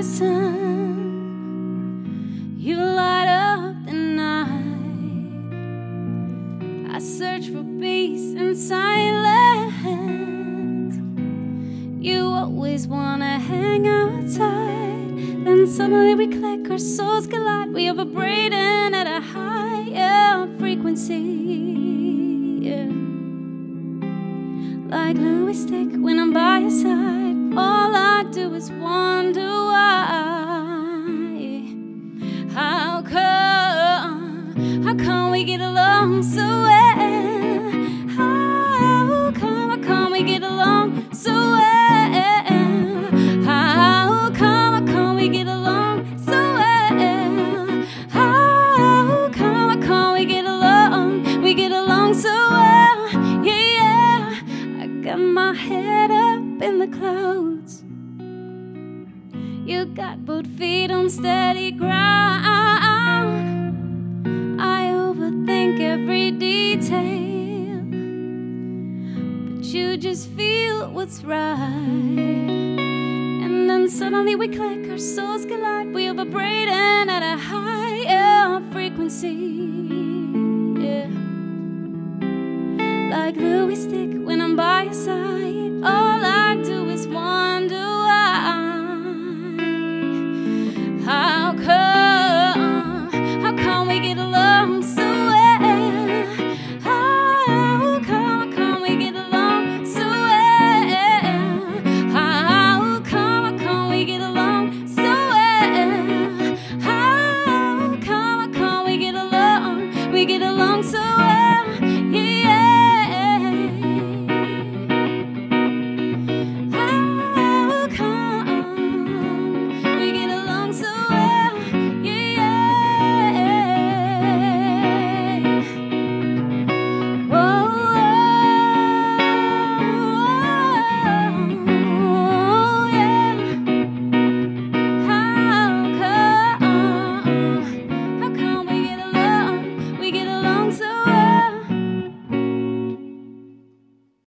person. You light up the night. I search for peace and silence. You always wanna hang outside. Then suddenly we click, our souls collide. We are vibrating at a higher frequency. Like Louis Stick when I'm by your side. All I do is wonder. You got both feet on steady ground. just feel what's right. And then suddenly we click, our souls collide. We are vibrating at a higher frequency. Yeah. Like Louis Stick when I'm by your side. so am